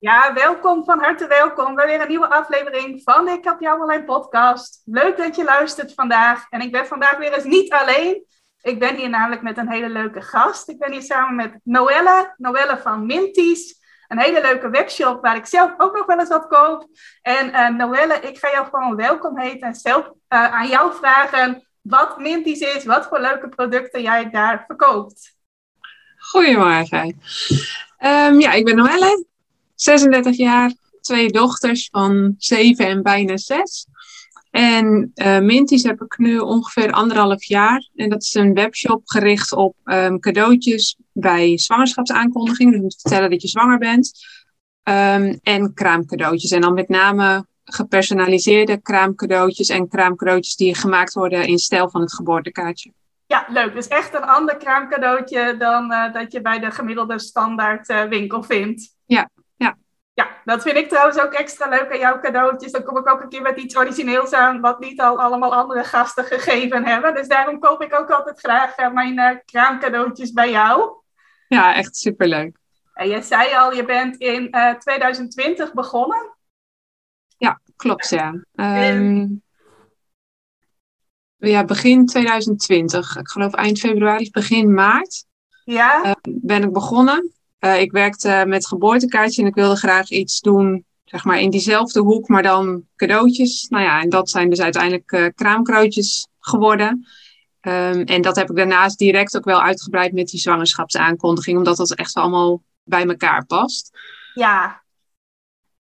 Ja, welkom, van harte welkom bij weer een nieuwe aflevering van Ik heb jou alleen podcast. Leuk dat je luistert vandaag. En ik ben vandaag weer eens niet alleen. Ik ben hier namelijk met een hele leuke gast. Ik ben hier samen met Noelle, Noelle van Minties. Een hele leuke webshop waar ik zelf ook nog wel eens wat koop. En uh, Noelle, ik ga jou gewoon welkom heten en zelf uh, aan jou vragen wat Minties is, wat voor leuke producten jij daar verkoopt. Goedemorgen. Um, ja, ik ben Noelle. 36 jaar, twee dochters van 7 en bijna 6. En uh, Minties heb ik nu ongeveer anderhalf jaar. En dat is een webshop gericht op um, cadeautjes bij zwangerschapsaankondigingen. Dus je moet vertellen dat je zwanger bent. Um, en kraamcadeautjes. En dan met name gepersonaliseerde kraamcadeautjes en kraamcadeautjes die gemaakt worden in stijl van het geboortekaartje. Ja, leuk. Dus echt een ander kraamcadeautje dan uh, dat je bij de gemiddelde standaard uh, winkel vindt. Ja, ja, dat vind ik trouwens ook extra leuk aan jouw cadeautjes. Dan kom ik ook een keer met iets origineels aan, wat niet al allemaal andere gasten gegeven hebben. Dus daarom koop ik ook altijd graag uh, mijn uh, kraamcadeautjes bij jou. Ja, echt superleuk. En je zei al, je bent in uh, eh, 2020 begonnen. Ja, klopt ja. Um, ja, begin 2020. Ik geloof eind februari, begin maart. Ja. ben ik begonnen. Uh, ik werkte met geboortekaartje en ik wilde graag iets doen, zeg maar in diezelfde hoek, maar dan cadeautjes. Nou ja, en dat zijn dus uiteindelijk uh, kraamkrootjes geworden. Um, en dat heb ik daarnaast direct ook wel uitgebreid met die zwangerschapsaankondiging, omdat dat echt allemaal bij elkaar past. Ja.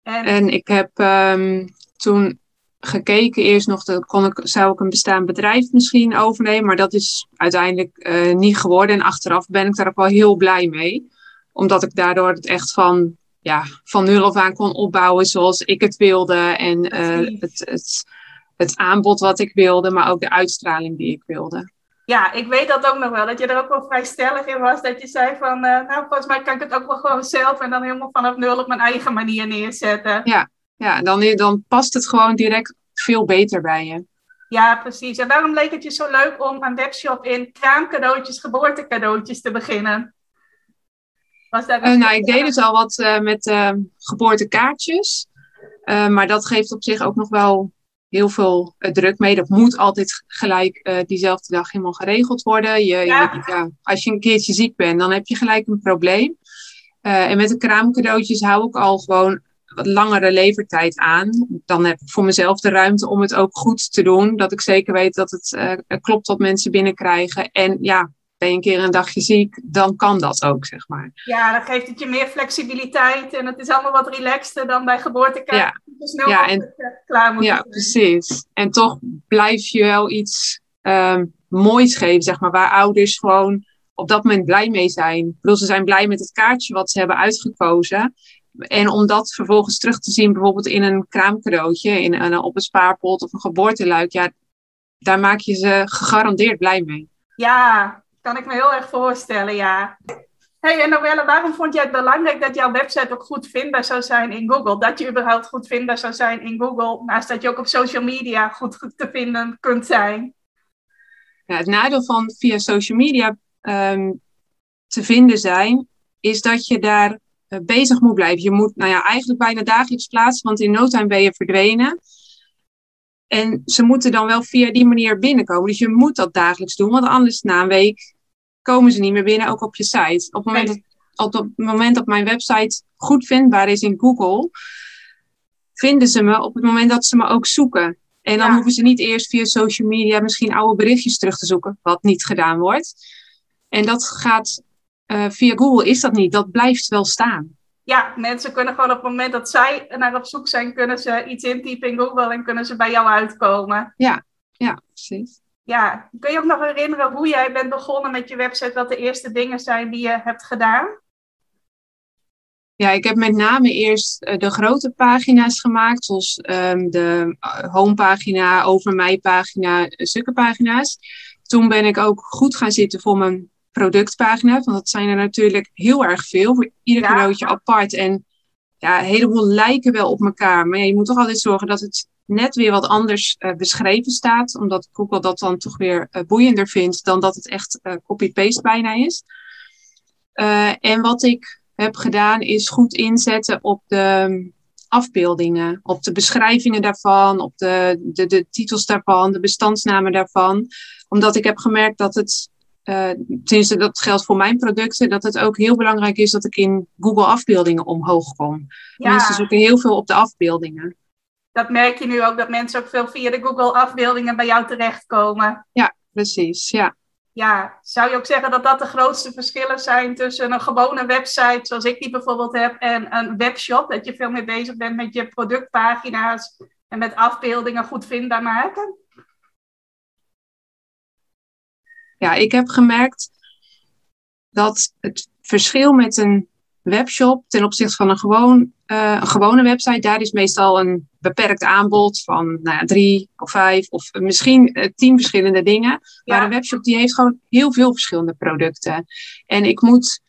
En, en ik heb um, toen gekeken eerst nog, dat kon ik, zou ik een bestaand bedrijf misschien overnemen, maar dat is uiteindelijk uh, niet geworden. En achteraf ben ik daar ook wel heel blij mee omdat ik daardoor het echt van, ja, van nul af aan kon opbouwen zoals ik het wilde. En uh, het, het, het aanbod wat ik wilde, maar ook de uitstraling die ik wilde. Ja, ik weet dat ook nog wel. Dat je er ook wel vrij stellig in was. Dat je zei van, uh, nou volgens mij kan ik het ook wel gewoon zelf. En dan helemaal vanaf nul op mijn eigen manier neerzetten. Ja, ja dan, dan past het gewoon direct veel beter bij je. Ja, precies. En daarom leek het je zo leuk om een webshop in kraamcadeautjes, geboortecadeautjes te beginnen. Was uh, nou, ik deed dus al wat uh, met uh, geboortekaartjes. maar dat geeft op zich ook nog wel heel veel druk mee. Dat moet altijd gelijk diezelfde dag helemaal geregeld worden. Je, ja. Je, ja, als je een keertje ziek bent, dan heb je gelijk een probleem. en met de kraamcadeautjes hou ik al gewoon wat langere levertijd aan. Dan heb ik voor mezelf de ruimte om het ook goed te doen. Dat ik zeker weet dat het klopt wat mensen binnenkrijgen. En ja, ben je een keer een dagje ziek, dan kan dat ook, zeg maar. Ja, dan geeft het je meer flexibiliteit en het is allemaal wat relaxter dan bij geboortekaart. Ja, snel ja, en, klaar moet Ja, precies. En toch blijf je wel iets um, moois geven, zeg maar, waar ouders gewoon op dat moment blij mee zijn. Ik bedoel, ze zijn blij met het kaartje wat ze hebben uitgekozen. En om dat vervolgens terug te zien, bijvoorbeeld in een kraamcadeautje, in een, op een spaarpot of een geboorteluik, ja, daar maak je ze gegarandeerd blij mee. Ja, kan ik me heel erg voorstellen, ja. hey, en waarom vond jij het belangrijk dat jouw website ook goed vindbaar zou zijn in Google? Dat je überhaupt goed vindbaar zou zijn in Google, naast dat je ook op social media goed, te vinden kunt zijn? Ja, het nadeel van via social media um, te vinden zijn, is dat je daar uh, bezig moet blijven. Je moet nou ja, eigenlijk bijna dagelijks plaatsen, want in no time ben je verdwenen. En ze moeten dan wel via die manier binnenkomen. Dus je moet dat dagelijks doen, want anders na een week komen ze niet meer binnen, ook op je site. Op het moment dat, op het moment dat mijn website goed vindbaar is in Google, vinden ze me op het moment dat ze me ook zoeken. En dan ja. hoeven ze niet eerst via social media misschien oude berichtjes terug te zoeken, wat niet gedaan wordt. En dat gaat uh, via Google is dat niet. Dat blijft wel staan ja, mensen kunnen gewoon op het moment dat zij naar op zoek zijn, kunnen ze iets intypen in Google en kunnen ze bij jou uitkomen. Ja, ja, precies. Ja, kun je ook nog herinneren hoe jij bent begonnen met je website, wat de eerste dingen zijn die je hebt gedaan? Ja, ik heb met name eerst eh, de grote pagina's gemaakt, zoals um, de eh, homepagina, over mij pagina, stukken pagina's. Toen ben ik ook goed gaan zitten voor mijn productpagina, want dat zijn er natuurlijk heel erg veel, voor ieder ja. cadeautje apart. En ja, een heleboel lijken wel op elkaar, maar je moet toch altijd zorgen dat het net weer wat anders uh, beschreven staat, omdat Google dat dan toch weer uh, boeiender vindt dan dat het echt uh, copy-paste bijna is. en wat ik heb gedaan is goed inzetten op de afbeeldingen, op de beschrijvingen daarvan, op de, de, de titels daarvan, de bestandsnamen daarvan. Omdat ik heb gemerkt dat het, uh, tenminste dat geldt voor mijn producten, dat het ook heel belangrijk is dat ik in Google afbeeldingen omhoog kom. Ja. Mensen zoeken heel veel op de afbeeldingen. Dat merk je nu ook, dat mensen ook veel via de Google afbeeldingen bij jou terechtkomen. Ja, precies, ja ja, zou je ook zeggen dat dat de grootste verschillen zijn tussen een gewone website, zoals ik die bijvoorbeeld heb, en een webshop? Dat je veel meer bezig bent met je productpagina's en met afbeeldingen goed vindbaar maken? Ja, ik heb gemerkt dat het verschil met een webshop ten opzichte van een, gewoon, uh, een gewone website, daar is meestal een beperkt aanbod van nou ja, drie of vijf of misschien uh, tien verschillende dingen. Maar een webshop die heeft gewoon heel veel verschillende producten. En ik moet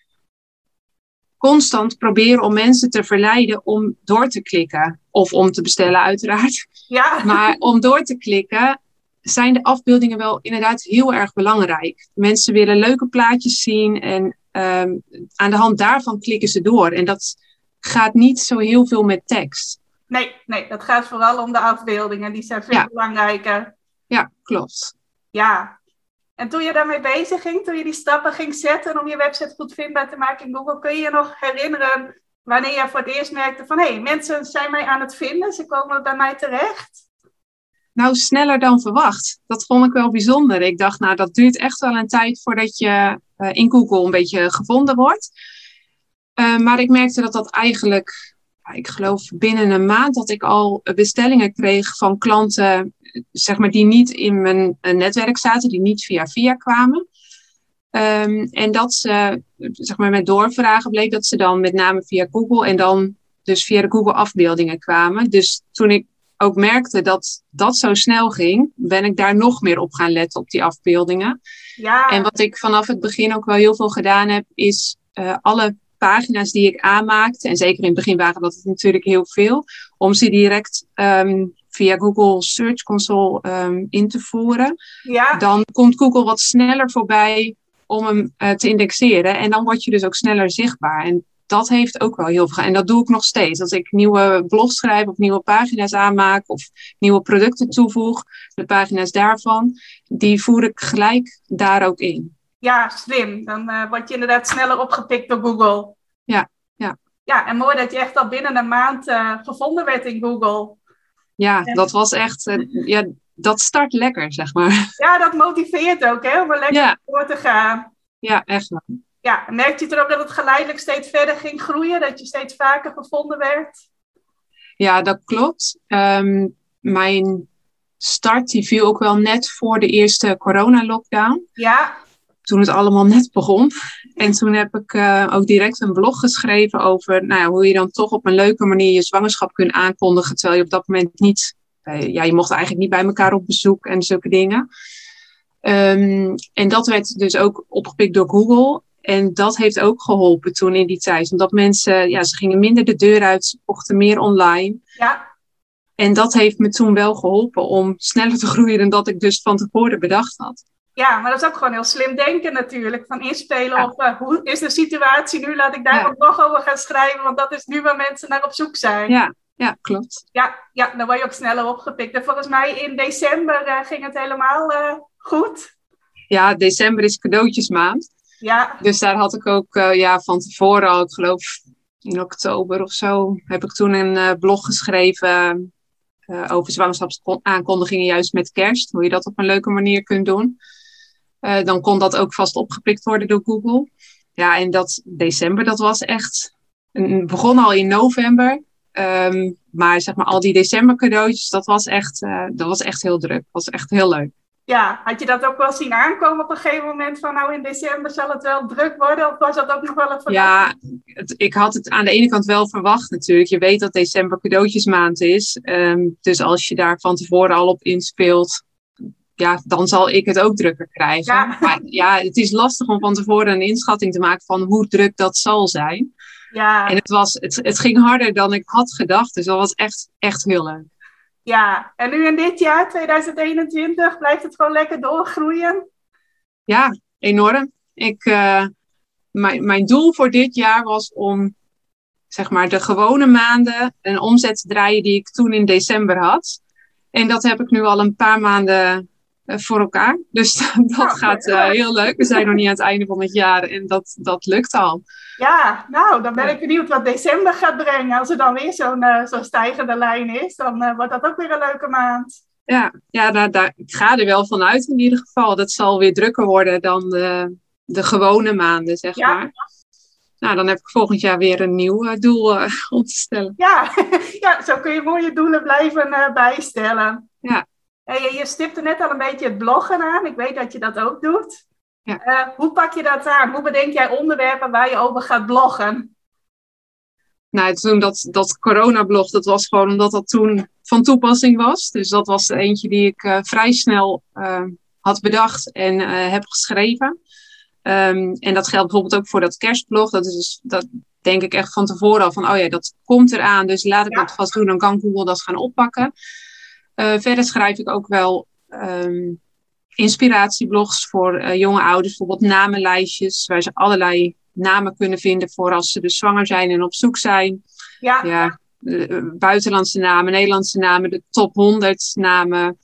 constant proberen om mensen te verleiden om door te klikken. Of om te bestellen, uiteraard. Ja. Maar om door te klikken zijn de afbeeldingen wel inderdaad heel erg belangrijk. Mensen willen leuke plaatjes zien en um, aan de hand daarvan klikken ze door. En dat gaat niet zo heel veel met tekst. Nee, nee, dat gaat vooral om de afbeeldingen. Die zijn veel ja. belangrijker. Ja, klopt. Ja. En toen je daarmee bezig ging, toen je die stappen ging zetten om je website goed vindbaar te maken in Google, kun je je nog herinneren wanneer je voor het eerst merkte van hé, hey, mensen zijn mij aan het vinden, ze komen bij mij terecht? Nou, sneller dan verwacht. Dat vond ik wel bijzonder. Ik dacht, nou, dat duurt echt wel een tijd voordat je uh, in Google een beetje gevonden wordt. Uh, maar ik merkte dat dat eigenlijk, ik geloof binnen een maand, dat ik al bestellingen kreeg van klanten, zeg maar, die niet in mijn netwerk zaten, die niet via via kwamen. Um, en dat ze, zeg maar, met doorvragen bleek dat ze dan met name via Google en dan dus via de Google afbeeldingen kwamen. Dus toen ik ook merkte dat dat zo snel ging, ben ik daar nog meer op gaan letten op die afbeeldingen. Ja. En wat ik vanaf het begin ook wel heel veel gedaan heb, is uh, alle pagina's die ik aanmaakte, en zeker in het begin waren dat natuurlijk heel veel, om ze direct um, via Google Search Console um, in te voeren. Ja. Dan komt Google wat sneller voorbij om hem uh, te indexeren. En dan word je dus ook sneller zichtbaar. En dat heeft ook wel heel veel. En dat doe ik nog steeds. Als ik nieuwe blogs schrijf of nieuwe pagina's aanmaak of nieuwe producten toevoeg, de pagina's daarvan, die voer ik gelijk daar ook in. Ja, slim. Dan uh, word je inderdaad sneller opgepikt door Google. Ja, ja. Ja, en mooi dat je echt al binnen een maand uh, gevonden werd in Google. Ja, dat was echt, uh, ja, dat start lekker, zeg maar. Ja, dat motiveert ook, hè, om er lekker ja. door te gaan. Ja, echt wel ja, merkte je er ook dat het geleidelijk steeds verder ging groeien? Dat je steeds vaker gevonden werd? Ja, dat klopt. Um, mijn start die viel ook wel net voor de eerste corona-lockdown. Ja. Toen het allemaal net begon. En toen heb ik uh, ook direct een blog geschreven over nou ja, hoe je dan toch op een leuke manier je zwangerschap kunt aankondigen. Terwijl je op dat moment niet, uh, ja, je mocht eigenlijk niet bij elkaar op bezoek en zulke dingen. Um, en dat werd dus ook opgepikt door Google. En dat heeft ook geholpen toen in die tijd. Omdat mensen, ja, ze gingen minder de deur uit, ze kochten meer online. Ja. En dat heeft me toen wel geholpen om sneller te groeien dan dat ik dus van tevoren bedacht had. Ja, maar dat is ook gewoon heel slim denken natuurlijk. Van inspelen op uh, hoe is de situatie nu? Laat ik daar ja. nog over gaan schrijven, want dat is nu waar mensen naar op zoek zijn. Ja, ja klopt. Ja, ja, dan word je ook sneller opgepikt. En volgens mij in december uh, ging het helemaal uh, goed. Ja, december is cadeautjesmaand. Ja. Dus daar had ik ook uh, ja, van tevoren al, ik geloof in oktober of zo, heb ik toen een uh, blog geschreven uh, over zwangerschapsaankondigingen juist met kerst. Hoe je dat op een leuke manier kunt doen. dan kon dat ook vast opgepikt worden door Google. Ja, en dat december, dat was echt, een, begon al in november. Um, maar zeg maar al die december cadeautjes, dat was echt, dat was echt heel druk. Dat was echt heel leuk. Ja, had je dat ook wel zien aankomen op een gegeven moment van nou in december zal het wel druk worden? Of was dat ook nog wel een Ja, ik had het aan de ene kant wel verwacht natuurlijk. Je weet dat december cadeautjesmaand is. Um, dus als je daar van tevoren al op inspeelt, ja, dan zal ik het ook drukker krijgen. Ja. Maar ja, het is lastig om van tevoren een inschatting te maken van hoe druk dat zal zijn. Ja. En het, was, het, het ging harder dan ik had gedacht. Dus dat was echt, echt heel leuk. Ja, en nu in dit jaar, 2021, blijft het gewoon lekker doorgroeien? Ja, enorm. Ik, uh, mijn, mijn doel voor dit jaar was om zeg maar de gewone maanden een omzet te draaien die ik toen in december had. En dat heb ik nu al een paar maanden eh, voor elkaar. Dus dat gaat uh, heel leuk. We zijn nog niet aan het einde van het jaar en dat, dat lukt al. Ja, nou, dan ben ik benieuwd wat december gaat brengen. Als er dan weer zo'n uh, zo'n stijgende lijn is, dan wordt dat ook weer een leuke maand. Ja, ja daar, daar, ik ga er wel van uit in ieder geval. Dat zal weer drukker worden dan de, de gewone maanden, zeg ja. maar. Nou, dan heb ik volgend jaar weer een nieuw doel om te stellen. Ja. ja, zo kun je mooie doelen blijven bijstellen. Ja. Je, je stipte net al een beetje het bloggen aan. Ik weet dat je dat ook doet. Ja. Uh, hoe pak je dat aan? Hoe bedenk jij onderwerpen waar je over gaat bloggen? Nou, toen dat, dat coronablog, dat was gewoon omdat dat toen van toepassing was. Dus dat was eentje die ik uh, vrij snel uh, had bedacht en heb geschreven. Um, en dat geldt bijvoorbeeld ook voor dat kerstblog. Dat is dus, dat denk ik echt van tevoren al van, oh ja, dat komt eraan. Dus laat ik ja. dat vast doen, dan kan Google dat gaan oppakken. Uh, verder schrijf ik ook wel um, inspiratieblogs voor uh, jonge ouders, bijvoorbeeld namenlijstjes, waar ze allerlei namen kunnen vinden voor als ze dus zwanger zijn en op zoek zijn. Ja. ja uh, buitenlandse namen, Nederlandse namen, de top 100 namen.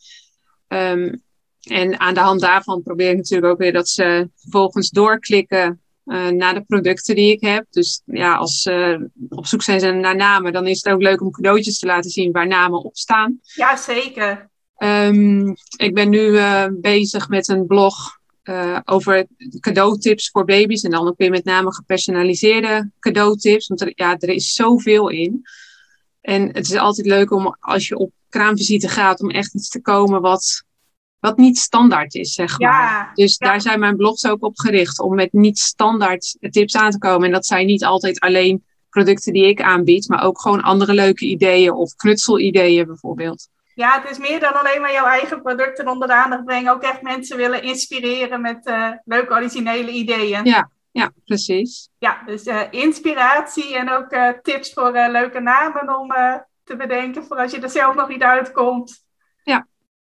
Um, en aan de hand daarvan probeer ik natuurlijk ook weer dat ze vervolgens doorklikken uh, naar de producten die ik heb. Dus ja, als ze op zoek zijn naar namen, dan is het ook leuk om cadeautjes te laten zien waar namen op staan. Ja, zeker. Um, ik ben nu uh, bezig met een blog uh, over cadeautips voor baby's. En dan ook weer met name gepersonaliseerde cadeautips. Want er, ja, er is zoveel in. En het is altijd leuk om als je op kraamvisite gaat, om echt iets te komen wat wat niet standaard is, zeg maar. dus daar zijn mijn blogs ook op gericht, om met niet standaard tips aan te komen. En dat zijn niet altijd alleen producten die ik aanbied, maar ook gewoon andere leuke ideeën of knutselideeën bijvoorbeeld. Ja, het is meer dan alleen maar jouw eigen producten onder de aandacht brengen. Ook echt mensen willen inspireren met uh, leuke originele ideeën. Ja, ja, precies. Ja, dus uh, inspiratie en ook uh, tips voor leuke namen om te bedenken voor als je er zelf nog niet uitkomt.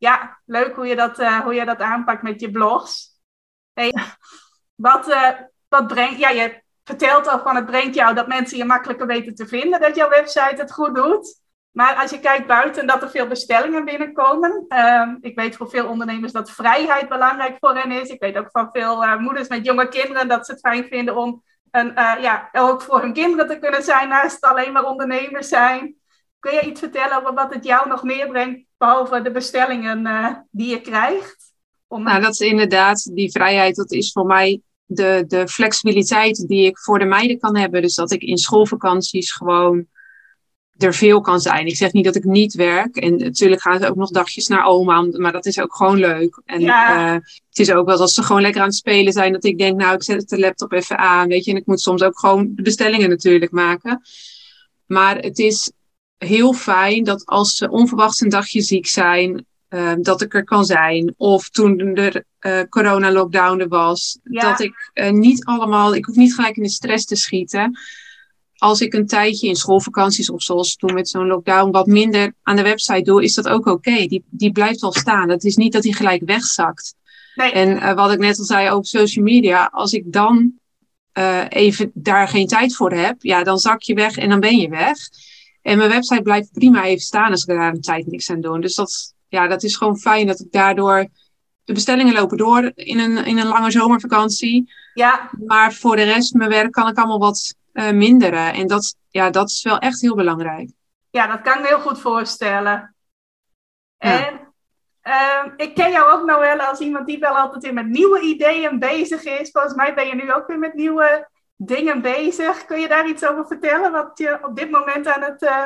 Ja, leuk hoe je dat, uh, hoe je dat aanpakt met je blogs. Wat, uh, wat brengt, ja, je vertelt al van het brengt jou dat mensen je makkelijker weten te vinden, dat jouw website het goed doet. Maar als je kijkt buiten dat er veel bestellingen binnenkomen. Uh, ik weet voor veel ondernemers dat vrijheid belangrijk voor hen is. Ik weet ook van veel uh, moeders met jonge kinderen dat ze het fijn vinden om een, ja, ook voor hun kinderen te kunnen zijn naast alleen maar ondernemers zijn. Kun je iets vertellen over wat het jou nog meer brengt, behalve de bestellingen uh, die je krijgt? Om... Nou, dat is inderdaad, die vrijheid, dat is voor mij de, de flexibiliteit die ik voor de meiden kan hebben. Dus dat ik in schoolvakanties gewoon er veel kan zijn. Ik zeg niet dat ik niet werk. En natuurlijk gaan ze ook nog dagjes naar oma, maar dat is ook gewoon leuk. En ja. uh, het is ook wel als ze gewoon lekker aan het spelen zijn, dat ik denk, nou, ik zet de laptop even aan, weet je. En ik moet soms ook gewoon de bestellingen natuurlijk maken. Maar het is heel fijn dat als ze onverwachts een dagje ziek zijn, uh, dat ik er kan zijn. Of toen er uh, corona-lockdown er was, ja. dat ik uh, niet allemaal, ik hoef niet gelijk in de stress te schieten. Als ik een tijdje in schoolvakanties of zoals toen met zo'n lockdown wat minder aan de website doe, is dat ook oké. Okay. Die, die blijft wel staan. Het is niet dat die gelijk wegzakt. Nee. En wat ik net al zei over social media, als ik dan even daar geen tijd voor heb, ja, dan zak je weg en dan ben je weg. En mijn website blijft prima even staan als ik daar een tijd niks aan doe. Dus dat, ja, dat is gewoon fijn dat ik daardoor. De bestellingen lopen door in een, in een lange zomervakantie. Ja. Maar voor de rest, mijn werk kan ik allemaal wat uh, minderen. En dat, ja, dat is wel echt heel belangrijk. Ja, dat kan ik me heel goed voorstellen. Ja. En uh, ik ken jou ook, Noelle, als iemand die wel altijd weer met nieuwe ideeën bezig is. Volgens mij ben je nu ook weer met nieuwe dingen bezig. Kun je daar iets over vertellen? Wat je op dit moment aan het uh,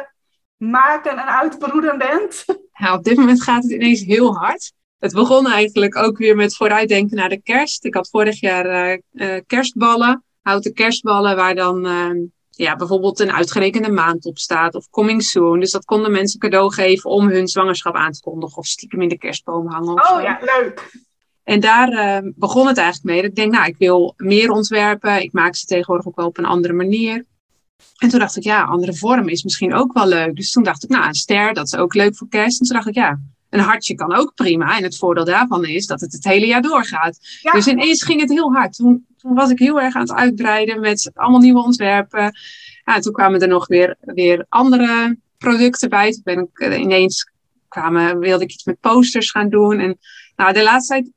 maken en uitbroeden bent? Ja, op dit moment gaat het ineens heel hard. het begon eigenlijk ook weer met vooruitdenken naar de kerst. Ik had vorig jaar uh, kerstballen, houten kerstballen, waar dan ehm, ja, bijvoorbeeld een uitgerekende maand op staat of coming soon. Dus dat konden mensen cadeau geven om hun zwangerschap aan te kondigen of stiekem in de kerstboom hangen. oh zo. ja, leuk. En daar uh, begon het eigenlijk mee. Dat ik denk, nou, ik wil meer ontwerpen. Ik maak ze tegenwoordig ook wel op een andere manier. En toen dacht ik, ja, andere vorm is misschien ook wel leuk. Dus toen dacht ik, nou, een ster, dat is ook leuk voor kerst. En toen dacht ik, ja, een hartje kan ook prima. En het voordeel daarvan is dat het het hele jaar doorgaat. Dus ineens ging het heel hard. Toen, toen, was ik heel erg aan het uitbreiden met allemaal nieuwe ontwerpen. Ja, toen kwamen er nog weer, weer andere producten bij. Toen ben ik eh, ineens kwamen, wilde ik iets met posters gaan doen. En nou, de laatste tijd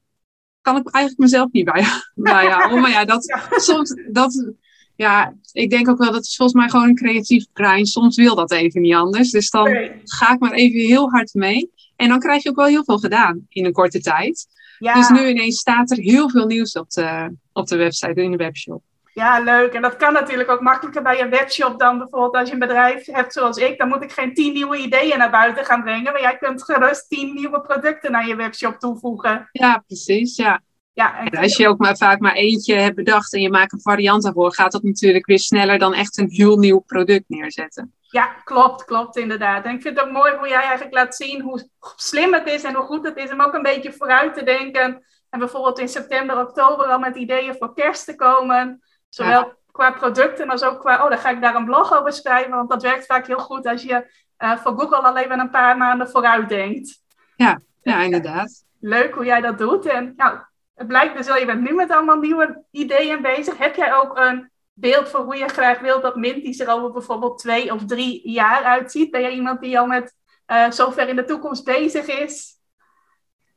kan ik eigenlijk mezelf niet bij, bijhouden. Maar ja, dat, soms, dat, ja, ik denk ook wel dat het volgens mij gewoon een creatief brein. Soms wil dat even niet anders. Dus dan ga ik maar even heel hard mee. En dan krijg je ook wel heel veel gedaan in een korte tijd. Ja. Dus nu ineens staat er heel veel nieuws op de, op de website, in de webshop. Ja, leuk. En dat kan natuurlijk ook makkelijker bij een webshop dan bijvoorbeeld als je een bedrijf hebt zoals ik. Dan moet ik geen tien nieuwe ideeën naar buiten gaan brengen. Maar jij kunt gerust tien nieuwe producten naar je webshop toevoegen. Ja, precies. Ja. Ja, en als je ook maar vaak maar eentje hebt bedacht en je maakt een variant daarvoor, gaat dat natuurlijk weer sneller dan echt een heel nieuw product neerzetten. Ja, klopt, klopt inderdaad. En ik vind het ook mooi hoe jij eigenlijk laat zien hoe slim het is en hoe goed het is om ook een beetje vooruit te denken. En bijvoorbeeld in september, oktober al met ideeën voor kerst te komen. Zowel qua producten als ook qua, oh, dan ga ik daar een blog over schrijven. Want dat werkt vaak heel goed als je uh, voor Google alleen maar een paar maanden vooruit denkt. Ja, ja inderdaad. Leuk hoe jij dat doet. En nou, het blijkt dus wel, je bent nu met allemaal nieuwe ideeën bezig. Heb jij ook een beeld voor hoe je graag wilt dat Minties er over bijvoorbeeld twee of drie jaar uitziet? Ben jij iemand die al met uh, zover in de toekomst bezig is?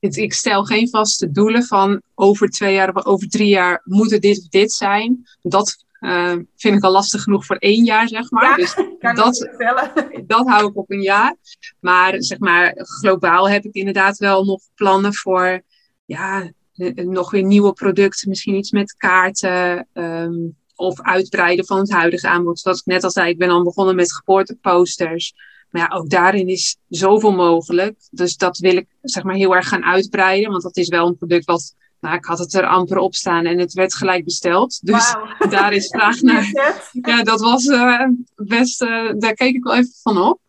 Ik stel geen vaste doelen van over twee jaar of over drie jaar moet het dit of dit zijn. Dat uh, vind ik al lastig genoeg voor één jaar, zeg maar. Ja, dus dat, dat hou ik op een jaar. Maar zeg maar, globaal heb ik inderdaad wel nog plannen voor ja, nog weer nieuwe producten, misschien iets met kaarten. Um, of uitbreiden van het huidige aanbod. Zoals ik net al zei, ik ben al begonnen met geboorteposters. Maar ja, ook daarin is zoveel mogelijk. Dus dat wil ik zeg maar heel erg gaan uitbreiden. Want dat is wel een product wat, nou ik had het er amper op staan en het werd gelijk besteld. Dus daar is vraag naar. Ja, dat was uh, best, uh, daar keek ik wel even van op.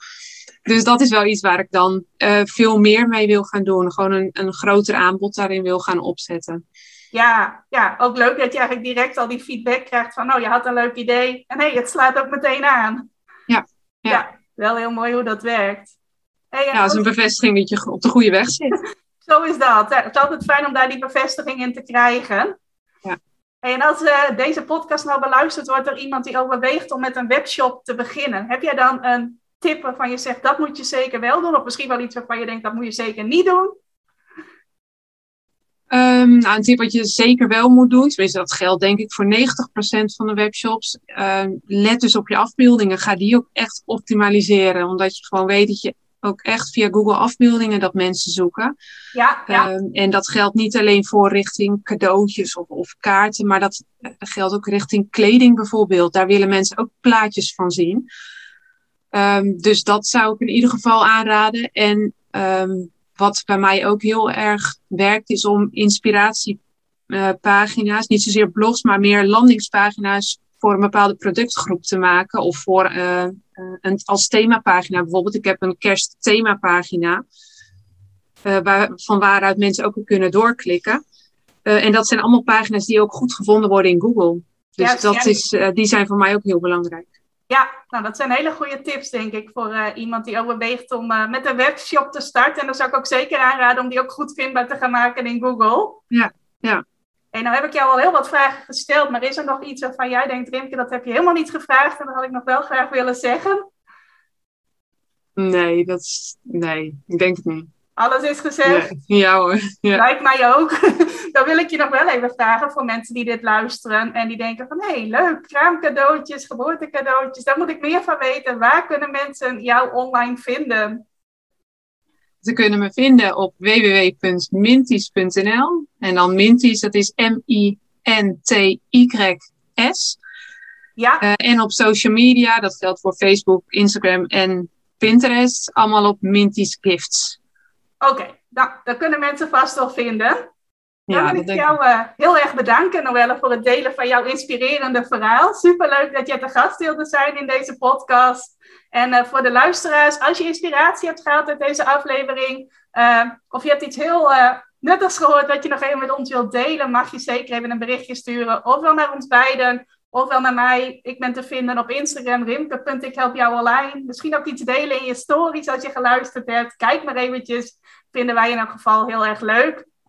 Dus dat is wel iets waar ik dan uh, veel meer mee wil gaan doen. Gewoon een, een groter aanbod daarin wil gaan opzetten. Ja, ja, ook leuk dat je eigenlijk direct al die feedback krijgt van, oh, je had een leuk idee. En hé, hey, het slaat ook meteen aan. Ja, ja. ja wel heel mooi hoe dat werkt. Hey, ja, dat is een bevestiging dat je op de goede weg zit. Zo is dat. Het is altijd fijn om daar die bevestiging in te krijgen. Ja. en als uh, deze podcast nou beluisterd wordt door iemand die overweegt om met een webshop te beginnen, heb jij dan een tip waarvan je zegt dat moet je zeker wel doen? Of misschien wel iets waarvan je denkt dat moet je zeker niet doen? Um, nou, een tip wat je zeker wel moet doen, tenminste dat geldt denk ik voor 90% van de webshops. Um, let dus op je afbeeldingen. Ga die ook echt optimaliseren. Omdat je gewoon weet dat je ook echt via Google afbeeldingen dat mensen zoeken. Ja, ja. Um, en dat geldt niet alleen voor richting cadeautjes of, of kaarten, maar dat geldt ook richting kleding bijvoorbeeld. Daar willen mensen ook plaatjes van zien. dus dat zou ik in ieder geval aanraden. En wat bij mij ook heel erg werkt, is om inspiratiepagina's, niet zozeer blogs, maar meer landingspagina's voor een bepaalde productgroep te maken. Of voor uh, een, als themapagina bijvoorbeeld. Ik heb een kerstthemapagina. Uh, waar, van waaruit mensen ook kunnen doorklikken. Uh, en dat zijn allemaal pagina's die ook goed gevonden worden in Google. Dus dat Is, die zijn voor mij ook heel belangrijk. Ja, nou dat zijn hele goede tips denk ik voor uh, iemand die overweegt om uh, met een webshop te starten. En dan zou ik ook zeker aanraden om die ook goed vindbaar te gaan maken in Google. Ja, ja. En nou heb ik jou al heel wat vragen gesteld, maar is er nog iets waarvan jij denkt, Rimke, dat heb je helemaal niet gevraagd en dat had ik nog wel graag willen zeggen? Nee, dat is, nee, ik denk het niet. Alles is gezegd? Ja, hoor. Ja. Lijkt mij ook. Dan wil ik je nog wel even vragen voor mensen die dit luisteren en die denken van hé, hey, leuk, kraamcadeautjes, geboortecadeautjes, daar moet ik meer van weten. Waar kunnen mensen jou online vinden? Ze kunnen me vinden op www.minties.nl en dan Minties, dat is M-I-N-T-Y-S. Ja. Uh, en op social media, dat geldt voor Facebook, Instagram en Pinterest, allemaal op Minties Gifts. Oké, Nou, dat kunnen mensen vast wel vinden. Dan wil ik jou uh, heel erg bedanken, Noelle, voor het delen van jouw inspirerende verhaal. Superleuk dat je te gast wilde zijn in deze podcast. En uh, voor de luisteraars, als je inspiratie hebt gehad uit deze aflevering, uh, of je hebt iets heel nuttigs gehoord wat je nog even met ons wilt delen, mag je zeker even een berichtje sturen. Ofwel naar ons beiden, ofwel naar mij. Ik ben te vinden op Instagram, rimke.ikhelpjouonline. Misschien ook iets delen in je stories als je geluisterd hebt. Kijk maar eventjes. Vinden wij in elk geval heel erg leuk.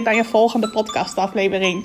bij je volgende podcastaflevering.